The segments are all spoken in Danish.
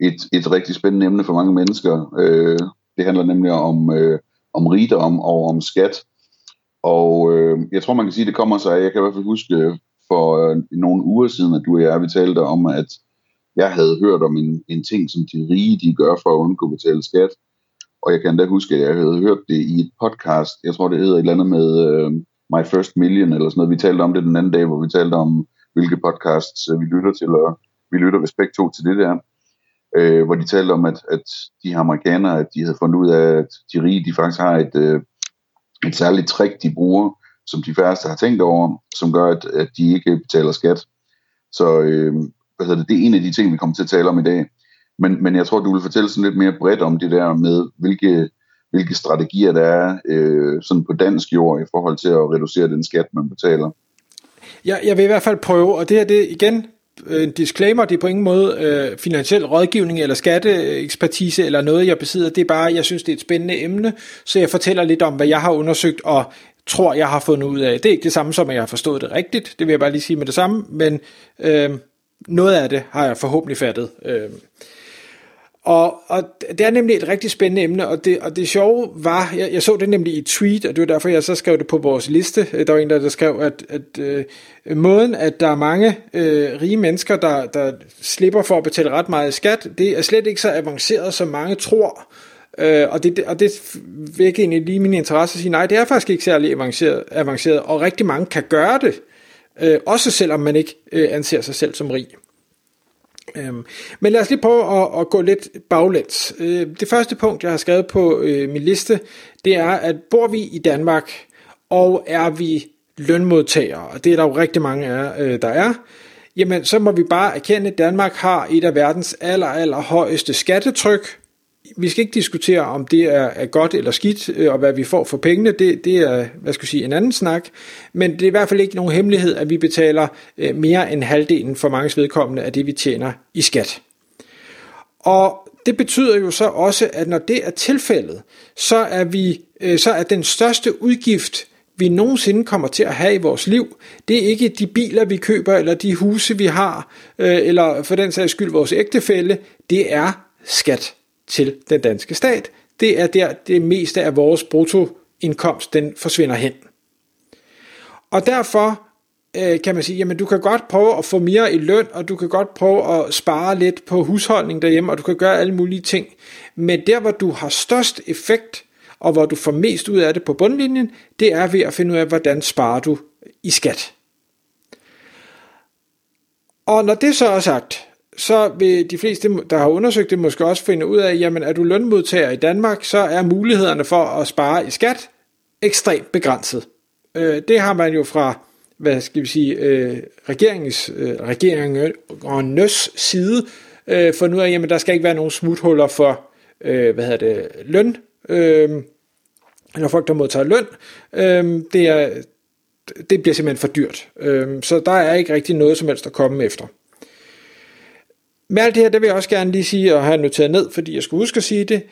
et, et rigtig spændende emne for mange mennesker. Øh, det handler nemlig om, øh, om rigdom og om skat. Og øh, jeg tror, man kan sige, at det kommer sig af, jeg kan i hvert fald huske øh, for øh, nogle uger siden, at du og jeg, vi talte om, at jeg havde hørt om en, en ting, som de rige de gør for at undgå at betale skat. Og jeg kan endda huske, at jeg havde hørt det i et podcast. Jeg tror, det hedder et eller andet med øh, My First Million, eller sådan noget. Vi talte om det den anden dag, hvor vi talte om, hvilke podcasts øh, vi lytter til, og vi lytter respekt to til det der øh, hvor de talte om, at, at de her amerikanere, at de havde fundet ud af, at de rige, de faktisk har et, øh, et særligt trick, de bruger, som de færreste har tænkt over, som gør, at, at de ikke betaler skat. Så øh, hvad hedder det, det er en af de ting, vi kommer til at tale om i dag. Men, men jeg tror, du vil fortælle sådan lidt mere bredt om det der med, hvilke, hvilke strategier der er øh, sådan på dansk jord i forhold til at reducere den skat, man betaler. Jeg, jeg vil i hvert fald prøve, og det her det igen Øh, en disclaimer, det er på ingen måde øh, finansiel rådgivning eller skatteekspertise eller noget, jeg besidder. Det er bare, jeg synes, det er et spændende emne, så jeg fortæller lidt om, hvad jeg har undersøgt og tror, jeg har fundet ud af. Det er ikke det samme som, at jeg har forstået det rigtigt, det vil jeg bare lige sige med det samme, men øh, noget af det har jeg forhåbentlig fattet. Øh, og, og det er nemlig et rigtig spændende emne, og det, og det sjove var, jeg, jeg så det nemlig i et tweet, og det var derfor, jeg så skrev det på vores liste. Der var en, der, der skrev, at, at øh, måden, at der er mange øh, rige mennesker, der, der slipper for at betale ret meget skat, det er slet ikke så avanceret, som mange tror. Øh, og, det, og det vækker egentlig lige min interesse at sige, nej, det er faktisk ikke særlig avanceret, avanceret og rigtig mange kan gøre det, øh, også selvom man ikke øh, anser sig selv som rig. Øhm, men lad os lige prøve at, at gå lidt baglæns. Øh, det første punkt, jeg har skrevet på øh, min liste, det er, at bor vi i Danmark, og er vi lønmodtagere, og det er der jo rigtig mange af, øh, der er, jamen så må vi bare erkende, at Danmark har et af verdens aller, aller højeste skattetryk, vi skal ikke diskutere, om det er, er godt eller skidt, øh, og hvad vi får for pengene. Det, det er, hvad skal jeg sige, en anden snak. Men det er i hvert fald ikke nogen hemmelighed, at vi betaler øh, mere end halvdelen for mange vedkommende af det, vi tjener i skat. Og det betyder jo så også, at når det er tilfældet, så er, vi, øh, så er den største udgift, vi nogensinde kommer til at have i vores liv, det er ikke de biler, vi køber, eller de huse, vi har, øh, eller for den sags skyld vores ægtefælle, det er skat til den danske stat. Det er der, det meste af vores bruttoindkomst, den forsvinder hen. Og derfor øh, kan man sige, jamen du kan godt prøve at få mere i løn, og du kan godt prøve at spare lidt på husholdning derhjemme, og du kan gøre alle mulige ting. Men der, hvor du har størst effekt, og hvor du får mest ud af det på bundlinjen, det er ved at finde ud af, hvordan sparer du i skat. Og når det så er sagt, så vil de fleste, der har undersøgt det, måske også finde ud af, jamen er du lønmodtager i Danmark, så er mulighederne for at spare i skat ekstremt begrænset. Øh, det har man jo fra, hvad skal vi sige, øh, regeringens, øh, regeringens side øh, fundet ud af, jamen der skal ikke være nogen smuthuller for, øh, hvad hedder det, løn, øh, eller folk, der modtager løn. Det, er, det bliver simpelthen for dyrt. Så der er ikke rigtig noget som helst at komme efter. Med alt det her, det vil jeg også gerne lige sige, og have noteret ned, fordi jeg skulle huske at sige det.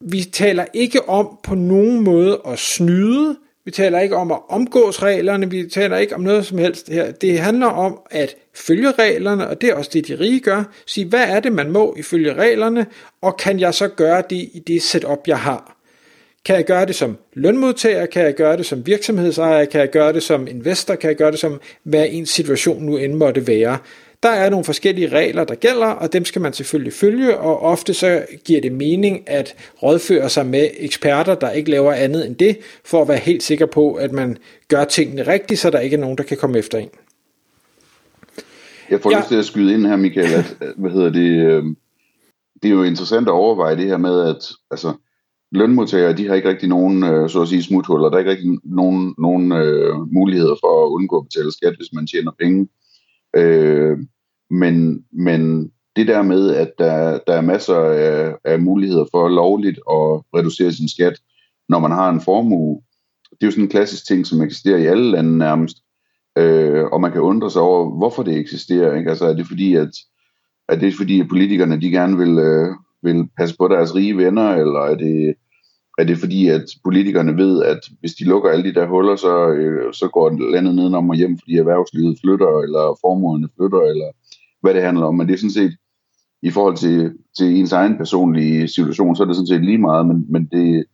Vi taler ikke om på nogen måde at snyde. Vi taler ikke om at omgås reglerne. Vi taler ikke om noget som helst her. Det handler om at følge reglerne, og det er også det, de rige gør. Sige, hvad er det, man må ifølge reglerne, og kan jeg så gøre det i det setup, jeg har? Kan jeg gøre det som lønmodtager? Kan jeg gøre det som virksomhedsejer? Kan jeg gøre det som investor? Kan jeg gøre det som, hvad en situation nu end måtte være? Der er nogle forskellige regler, der gælder, og dem skal man selvfølgelig følge, og ofte så giver det mening at rådføre sig med eksperter, der ikke laver andet end det, for at være helt sikker på, at man gør tingene rigtigt, så der ikke er nogen, der kan komme efter en. Jeg får ja. lyst til at skyde ind her, Michael, at, hvad hedder det, øh, det er jo interessant at overveje det her med, at altså, lønmodtagere, de har ikke rigtig nogen, øh, så at sige, smuthuller. Der er ikke rigtig nogen, nogen øh, muligheder for at undgå at betale skat, hvis man tjener penge. Øh, men, men det der med, at der, der er masser af, af muligheder for lovligt at reducere sin skat, når man har en formue, det er jo sådan en klassisk ting, som eksisterer i alle lande nærmest. Øh, og man kan undre sig over, hvorfor det eksisterer. Ikke? Altså er det fordi, at, er det fordi, at politikerne de gerne vil, øh, vil passe på deres rige venner, eller er det, er det fordi, at politikerne ved, at hvis de lukker alle de der huller, så, øh, så går landet nedenom og hjem, fordi erhvervslivet flytter, eller formuerne flytter, eller hvad det handler om. Men det er sådan set, i forhold til, til ens egen personlige situation, så er det sådan set lige meget, men, men det,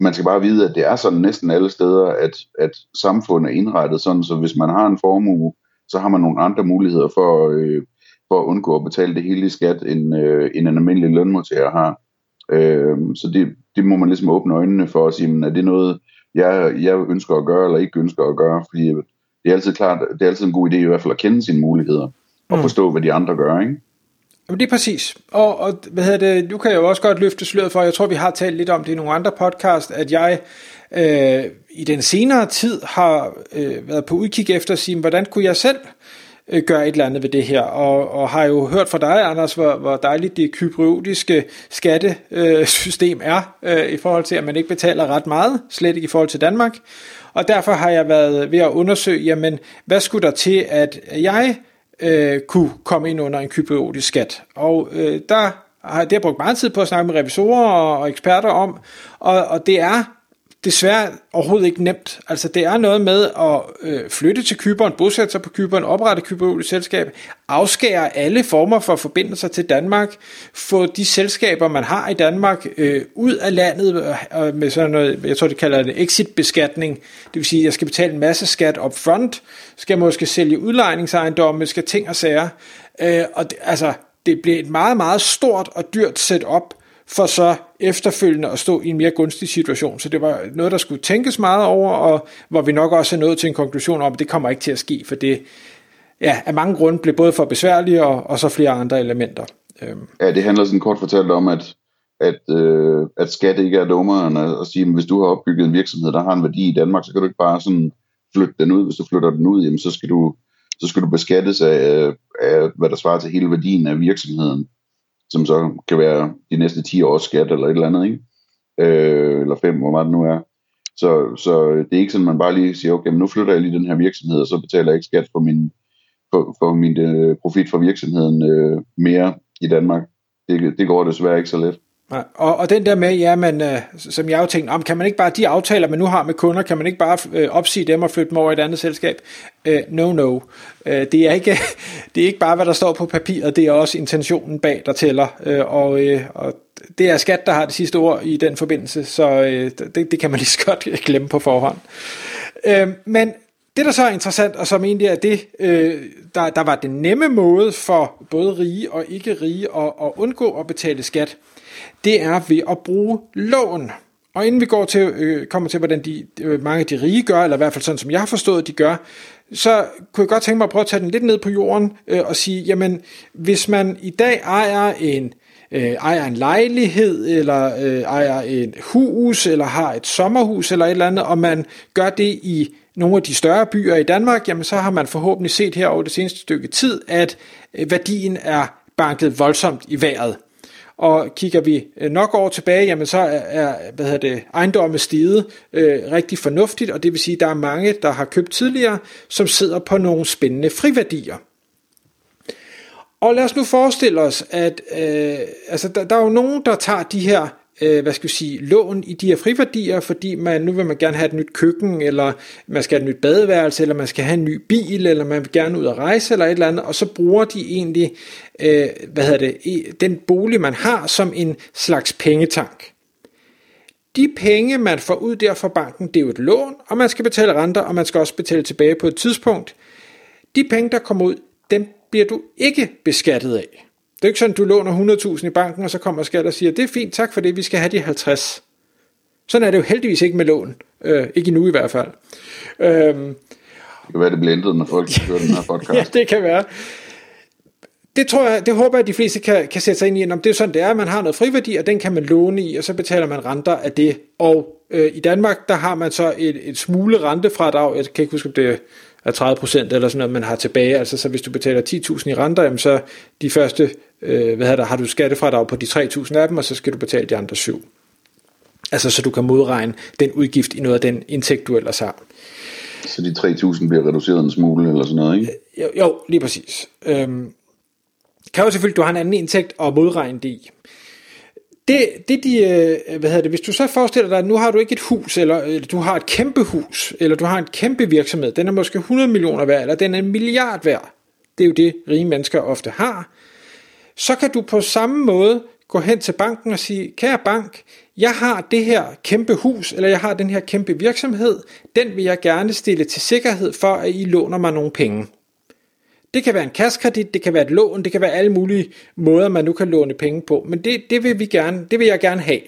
man skal bare vide, at det er sådan næsten alle steder, at, at samfundet er indrettet sådan, så hvis man har en formue, så har man nogle andre muligheder for, øh, for at undgå at betale det hele i skat, end, øh, end en almindelig lønmodtager har. Øh, så det, det må man ligesom åbne øjnene for og sige, men er det noget, jeg, jeg ønsker at gøre, eller ikke ønsker at gøre, fordi det er altid klart, det er altid en god idé i hvert fald at kende sine muligheder, og mm. forstå, hvad de andre gør, ikke? Jamen det er præcis. Og, og hvad hedder det, nu kan jeg jo også godt løfte sløret for, jeg tror vi har talt lidt om det i nogle andre podcast, at jeg øh, i den senere tid har øh, været på udkig efter at sige, hvordan kunne jeg selv øh, gøre et eller andet ved det her, og, og har jo hørt fra dig, Anders, hvor, hvor dejligt det kypriotiske skattesystem øh, er, øh, i forhold til, at man ikke betaler ret meget, slet ikke i forhold til Danmark. Og derfor har jeg været ved at undersøge, jamen, hvad skulle der til, at jeg øh, kunne komme ind under en kypriotisk skat. Og øh, der har det har brugt meget tid på at snakke med revisorer og, og eksperter om, og, og det er desværre overhovedet ikke nemt. Altså det er noget med at øh, flytte til Kyberen, bosætte sig på Kyberen, oprette Kyberolisk selskab, afskære alle former for forbindelser til Danmark, få de selskaber, man har i Danmark, øh, ud af landet øh, med sådan noget, jeg tror det kalder det exit-beskatning. Det vil sige, at jeg skal betale en masse skat op front, skal måske sælge udlejningsejendomme, skal ting og sager. Øh, og det, altså, det bliver et meget, meget stort og dyrt setup, for så efterfølgende at stå i en mere gunstig situation. Så det var noget, der skulle tænkes meget over, og hvor vi nok også er nået til en konklusion om, at det kommer ikke til at ske, for det ja, af mange grunde blev både for besværligt og, og så flere andre elementer. Øhm. Ja, det handler sådan kort fortalt om, at, at, øh, at skat ikke er dummere og at sige, at hvis du har opbygget en virksomhed, der har en værdi i Danmark, så kan du ikke bare sådan flytte den ud. Hvis du flytter den ud, jamen, så skal du så skal du beskattes af, af, hvad der svarer til hele værdien af virksomheden som så kan være de næste 10 års skat eller et eller andet, ikke? Øh, eller fem, hvor meget det nu er. Så, så det er ikke sådan, at man bare lige siger, okay, men nu flytter jeg lige den her virksomhed, og så betaler jeg ikke skat for min, for, for min øh, profit fra virksomheden øh, mere i Danmark. Det, det går desværre ikke så let. Nej, og, og den der med, ja, men, øh, som jeg jo tænkte, om, kan man ikke bare, de aftaler, man nu har med kunder, kan man ikke bare øh, opsige dem og flytte dem over i et andet selskab? Øh, no, no. Øh, det, er ikke, det er ikke bare, hvad der står på papiret, det er også intentionen bag, der tæller. Øh, og, øh, og det er skat, der har det sidste ord i den forbindelse, så øh, det, det kan man lige så godt glemme på forhånd. Øh, men det, der så er interessant, og som egentlig er det, øh, der, der var den nemme måde for både rige og ikke rige at, at undgå at betale skat, det er ved at bruge lån. Og inden vi går til, øh, kommer til, hvordan de, øh, mange af de rige gør, eller i hvert fald sådan, som jeg har forstået, de gør, så kunne jeg godt tænke mig at prøve at tage den lidt ned på jorden øh, og sige, jamen, hvis man i dag ejer en, øh, ejer en lejlighed, eller øh, ejer et hus, eller har et sommerhus, eller et eller andet, og man gør det i nogle af de større byer i Danmark, jamen så har man forhåbentlig set her over det seneste stykke tid, at øh, værdien er banket voldsomt i vejret. Og kigger vi øh, nok år tilbage, jamen så er hvad hedder det, ejendomme stiget øh, rigtig fornuftigt, og det vil sige, at der er mange, der har købt tidligere, som sidder på nogle spændende friværdier. Og lad os nu forestille os, at øh, altså, der, der er jo nogen, der tager de her øh, hvad skal vi sige, lån i de her friværdier, fordi man, nu vil man gerne have et nyt køkken, eller man skal have et nyt badeværelse, eller man skal have en ny bil, eller man vil gerne ud og rejse, eller et eller andet, og så bruger de egentlig, øh, hvad hedder det, den bolig, man har, som en slags pengetank. De penge, man får ud der fra banken, det er jo et lån, og man skal betale renter, og man skal også betale tilbage på et tidspunkt. De penge, der kommer ud, dem bliver du ikke beskattet af. Det er ikke sådan, du låner 100.000 i banken, og så kommer skat og siger, det er fint, tak for det, vi skal have de 50. Sådan er det jo heldigvis ikke med lån. Øh, ikke endnu i hvert fald. Øhm, det kan være, det bliver ændret, når folk hører den her podcast. ja, det kan være. Det tror jeg, det håber jeg, at de fleste kan, kan sætte sig ind i. Om det er sådan, det er, at man har noget friværdi, og den kan man låne i, og så betaler man renter af det. Og øh, i Danmark, der har man så et, et smule rentefradrag. Jeg kan ikke huske, om det af 30% eller sådan noget, man har tilbage. Altså så hvis du betaler 10.000 i renter, jamen, så de første, øh, hvad der, har du skattefradrag på de 3.000 af dem, og så skal du betale de andre 7. Altså så du kan modregne den udgift i noget af den indtægt, du ellers har. Så de 3.000 bliver reduceret en smule eller sådan noget, ikke? Jo, jo lige præcis. Øhm, kan jo selvfølgelig, du har en anden indtægt og modregne det i. Det, det de, øh, hvad hedder det, hvis du så forestiller dig, at nu har du ikke et hus, eller, eller du har et kæmpe hus, eller du har en kæmpe virksomhed, den er måske 100 millioner værd, eller den er en milliard værd, det er jo det, rige mennesker ofte har, så kan du på samme måde gå hen til banken og sige, kære bank, jeg har det her kæmpe hus, eller jeg har den her kæmpe virksomhed, den vil jeg gerne stille til sikkerhed for, at I låner mig nogle penge. Det kan være en kaskredit, det kan være et lån, det kan være alle mulige måder, man nu kan låne penge på, men det, det, vil, vi gerne, det vil jeg gerne have.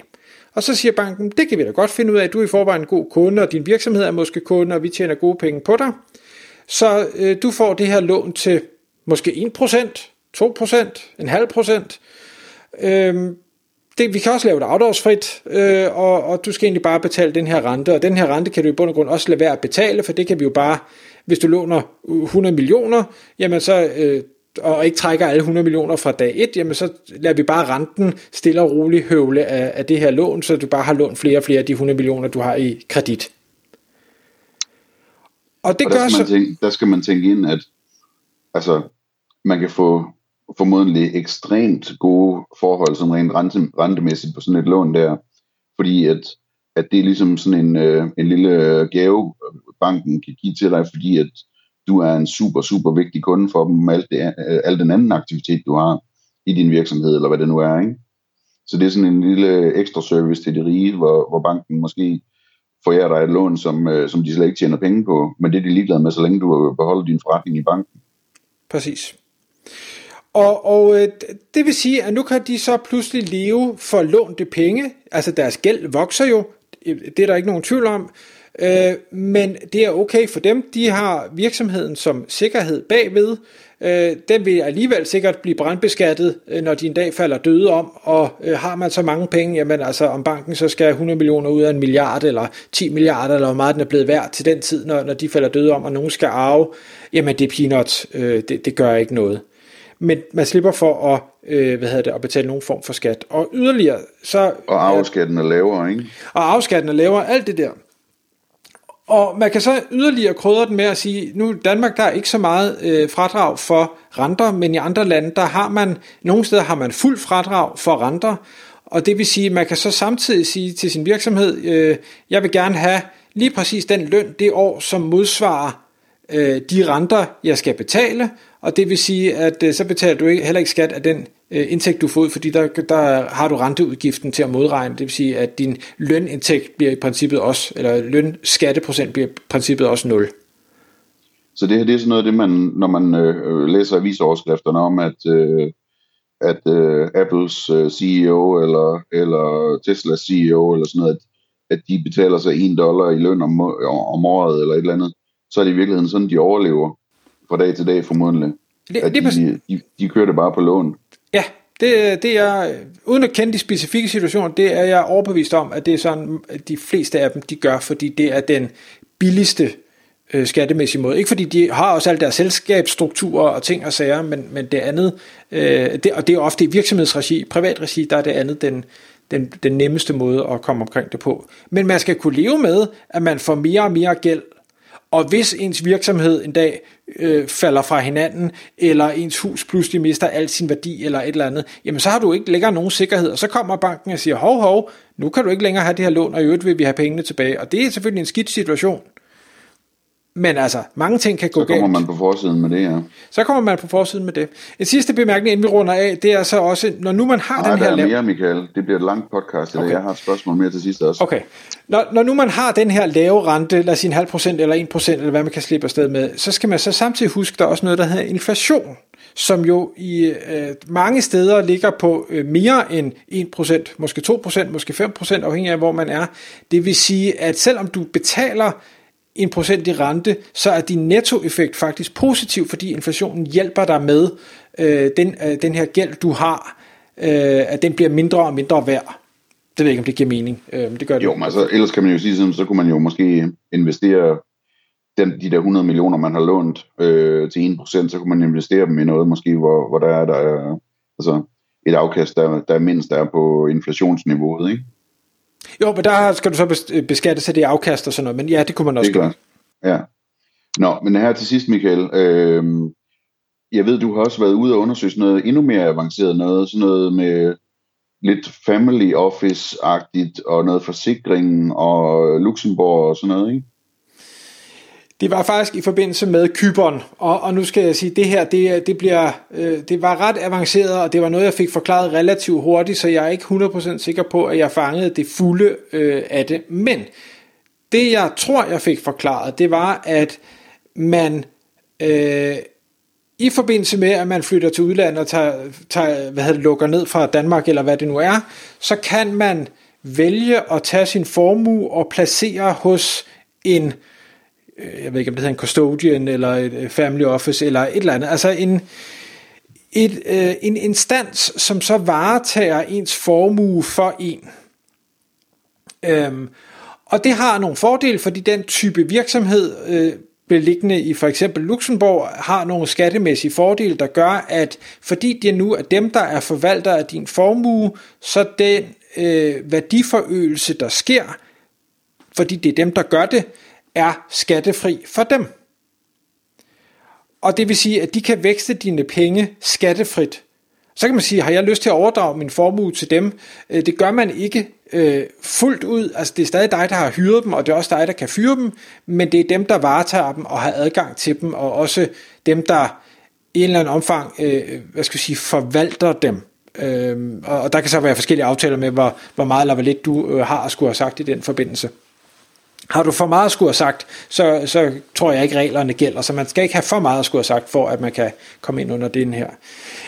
Og så siger banken, det kan vi da godt finde ud af, at du er i forvejen en god kunde, og din virksomhed er måske kunde, og vi tjener gode penge på dig. Så øh, du får det her lån til måske 1%, 2%, en halv procent. Øhm, det, vi kan også lave det afdragsfrit, øh, og, og du skal egentlig bare betale den her rente, og den her rente kan du i bund og grund også lade være at betale, for det kan vi jo bare, hvis du låner 100 millioner, jamen så, øh, og ikke trækker alle 100 millioner fra dag 1, jamen så lader vi bare renten stille og roligt høvle af, af det her lån, så du bare har lånt flere og flere af de 100 millioner, du har i kredit. Og det og der gør skal så... Tænke, der skal man tænke ind, at altså, man kan få formodentlig ekstremt gode forhold, som rent rente, rentemæssigt på sådan et lån der, fordi at, at det er ligesom sådan en, øh, en lille øh, gave, banken kan give til dig, fordi at du er en super, super vigtig kunde for dem med alt, det, øh, al den anden aktivitet, du har i din virksomhed, eller hvad det nu er. Ikke? Så det er sådan en lille ekstra service til de rige, hvor, hvor banken måske forærer dig et lån, som, øh, som de slet ikke tjener penge på, men det er de ligeglade med, så længe du beholder din forretning i banken. Præcis. Og, og øh, det vil sige, at nu kan de så pludselig leve for lånte penge. Altså deres gæld vokser jo. Øh, det er der ikke nogen tvivl om. Øh, men det er okay for dem. De har virksomheden som sikkerhed bagved. Øh, den vil alligevel sikkert blive brandbeskattet, øh, når de en dag falder døde om. Og øh, har man så mange penge, jamen altså om banken så skal 100 millioner ud af en milliard, eller 10 milliarder, eller hvor meget den er blevet værd til den tid, når, når de falder døde om, og nogen skal arve, jamen det er peanuts. det, det gør ikke noget men man slipper for at, øh, hvad hedder det, at betale nogen form for skat. Og yderligere, så... Og afskatten er lavere, ikke? Og afskatten er lavere, alt det der. Og man kan så yderligere krydre den med at sige, nu Danmark der er ikke så meget øh, fradrag for renter, men i andre lande, der har man, nogle steder har man fuld fradrag for renter, og det vil sige, man kan så samtidig sige til sin virksomhed, øh, jeg vil gerne have lige præcis den løn det år, som modsvarer øh, de renter, jeg skal betale, og det vil sige, at øh, så betaler du ikke, heller ikke skat af den øh, indtægt, du får ud, fordi der, der har du renteudgiften til at modregne. Det vil sige, at din lønindtægt bliver i princippet også, eller lønskatteprocent bliver i princippet også 0. Så det her det er sådan noget, det man, når man øh, øh læser avisoverskrifterne om, at, øh, at øh, Apples øh, CEO eller, eller Teslas CEO eller sådan noget, at, at de betaler sig en dollar i løn om, om året eller et eller andet, så er det i virkeligheden sådan, de overlever fra dag til dag formodentlig. Det, at det, de, de, de kører det bare på lån. Ja, det, det er, uden at kende de specifikke situationer, det er jeg overbevist om, at det er sådan, at de fleste af dem, de gør, fordi det er den billigste øh, skattemæssige måde. Ikke fordi de har også alle deres selskabsstrukturer og ting og sager, men, men det andet, øh, det, og det er ofte i virksomhedsregi, privat regi, der er det andet den, den, den nemmeste måde at komme omkring det på. Men man skal kunne leve med, at man får mere og mere gæld og hvis ens virksomhed en dag øh, falder fra hinanden, eller ens hus pludselig mister al sin værdi, eller et eller andet, jamen så har du ikke længere nogen sikkerhed, og så kommer banken og siger, hov hov, nu kan du ikke længere have det her lån, og i øvrigt vil vi have pengene tilbage. Og det er selvfølgelig en skidt situation. Men altså, mange ting kan gå galt. Så kommer galt. man på forsiden med det, ja. Så kommer man på forsiden med det. En sidste bemærkning, inden vi runder af, det er så også, når nu man har Nej, den her... Nej, der er mere, Michael. Det bliver et langt podcast, okay. jeg har et spørgsmål mere til sidst også. Okay. Når, når nu man har den her lave rente, lad os sige en halv procent eller en procent, eller hvad man kan slippe afsted med, så skal man så samtidig huske, der er også noget, der hedder inflation som jo i øh, mange steder ligger på øh, mere end 1%, måske 2%, måske 5%, afhængig af hvor man er. Det vil sige, at selvom du betaler en procent i rente, så er din nettoeffekt faktisk positiv, fordi inflationen hjælper dig med øh, den, øh, den her gæld, du har, øh, at den bliver mindre og mindre værd. Det ved jeg ikke, om det giver mening, øh, men det gør det. Jo, men altså, ellers kan man jo sige, så kunne man jo måske investere den, de der 100 millioner, man har lånt øh, til 1%, så kunne man investere dem i noget måske, hvor, hvor der er, der er altså et afkast, der, der mindst er på inflationsniveauet, ikke? Jo, men der skal du så beskatte sig det afkast og sådan noget, men ja, det kunne man også gøre. Ja. Nå, men her til sidst, Michael, øh, jeg ved, du har også været ude og undersøge noget endnu mere avanceret noget, sådan noget med lidt family office-agtigt, og noget forsikring og Luxembourg og sådan noget, ikke? Det var faktisk i forbindelse med Kyberen, og, og nu skal jeg sige, det her, det, det, bliver, øh, det var ret avanceret, og det var noget, jeg fik forklaret relativt hurtigt, så jeg er ikke 100% sikker på, at jeg fangede det fulde øh, af det. Men det, jeg tror, jeg fik forklaret, det var, at man øh, i forbindelse med, at man flytter til udlandet og tager, tager, hvad hedder lukker ned fra Danmark, eller hvad det nu er, så kan man vælge at tage sin formue og placere hos en Øh, Øh, jeg ved ikke om det hedder en custodian, eller et øh, family office, eller et eller andet, altså en, et, øh, en instans, som så varetager ens formue for en. Øhm, og det har nogle fordele, fordi den type virksomhed, øh, beliggende i for eksempel Luxembourg, har nogle skattemæssige fordele, der gør, at fordi det nu er dem, der er forvalter af din formue, så den øh, værdiforøgelse, der sker, fordi det er dem, der gør det, er skattefri for dem. Og det vil sige, at de kan vækste dine penge skattefrit. Så kan man sige, har jeg lyst til at overdrage min formue til dem? Øh, det gør man ikke øh, fuldt ud. Altså det er stadig dig, der har hyret dem, og det er også dig, der kan fyre dem, men det er dem, der varetager dem og har adgang til dem, og også dem, der i en eller anden omfang, øh, hvad skal jeg sige, forvalter dem. Øh, og der kan så være forskellige aftaler med, hvor, hvor meget eller hvor lidt du øh, har at skulle have sagt i den forbindelse. Har du for meget skulle have sagt, så, så tror jeg ikke reglerne gælder, så man skal ikke have for meget skulle have sagt, for at man kan komme ind under den her.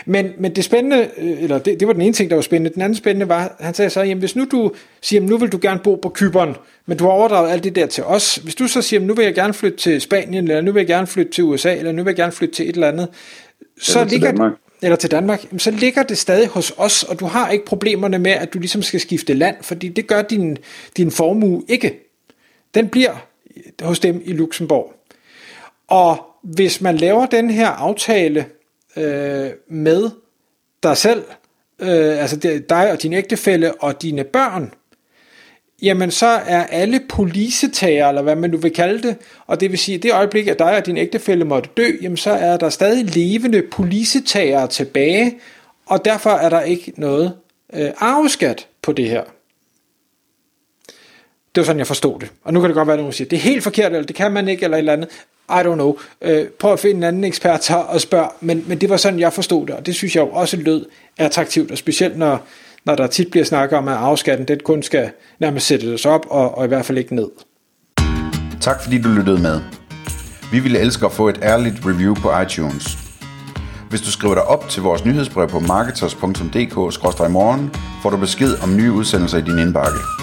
Men, men det spændende, øh, eller det, det var den ene ting, der var spændende. Den anden spændende var, han sagde så, jamen hvis nu du siger, nu vil du gerne bo på Kyberen, men du har overdraget alt det der til os. Hvis du så siger, nu vil jeg gerne flytte til Spanien, eller nu vil jeg gerne flytte til USA, eller nu vil jeg gerne flytte til et eller andet, så eller ligger det, eller til Danmark, så ligger det stadig hos os, og du har ikke problemerne med, at du ligesom skal skifte land, fordi det gør din, din formue ikke den bliver hos dem i Luxembourg. Og hvis man laver den her aftale øh, med dig selv, øh, altså dig og din ægtefælle og dine børn, jamen så er alle polisetager, eller hvad man nu vil kalde det, og det vil sige, at det øjeblik, at dig og din ægtefælle måtte dø, jamen så er der stadig levende polisetager tilbage, og derfor er der ikke noget øh, arveskat på det her. Det var sådan, jeg forstod det. Og nu kan det godt være, at nogen siger, det er helt forkert, eller det kan man ikke, eller et eller andet. I don't know. Øh, prøv at finde en anden ekspert og spørg. Men, men det var sådan, jeg forstod det, og det synes jeg jo også lød attraktivt, og specielt når, når der tit bliver snakket om, at afskatten den kun skal nærmest sættes op, og, og i hvert fald ikke ned. Tak fordi du lyttede med. Vi ville elske at få et ærligt review på iTunes. Hvis du skriver dig op til vores nyhedsbrev på marketers.dk-morgen, får du besked om nye udsendelser i din indbakke.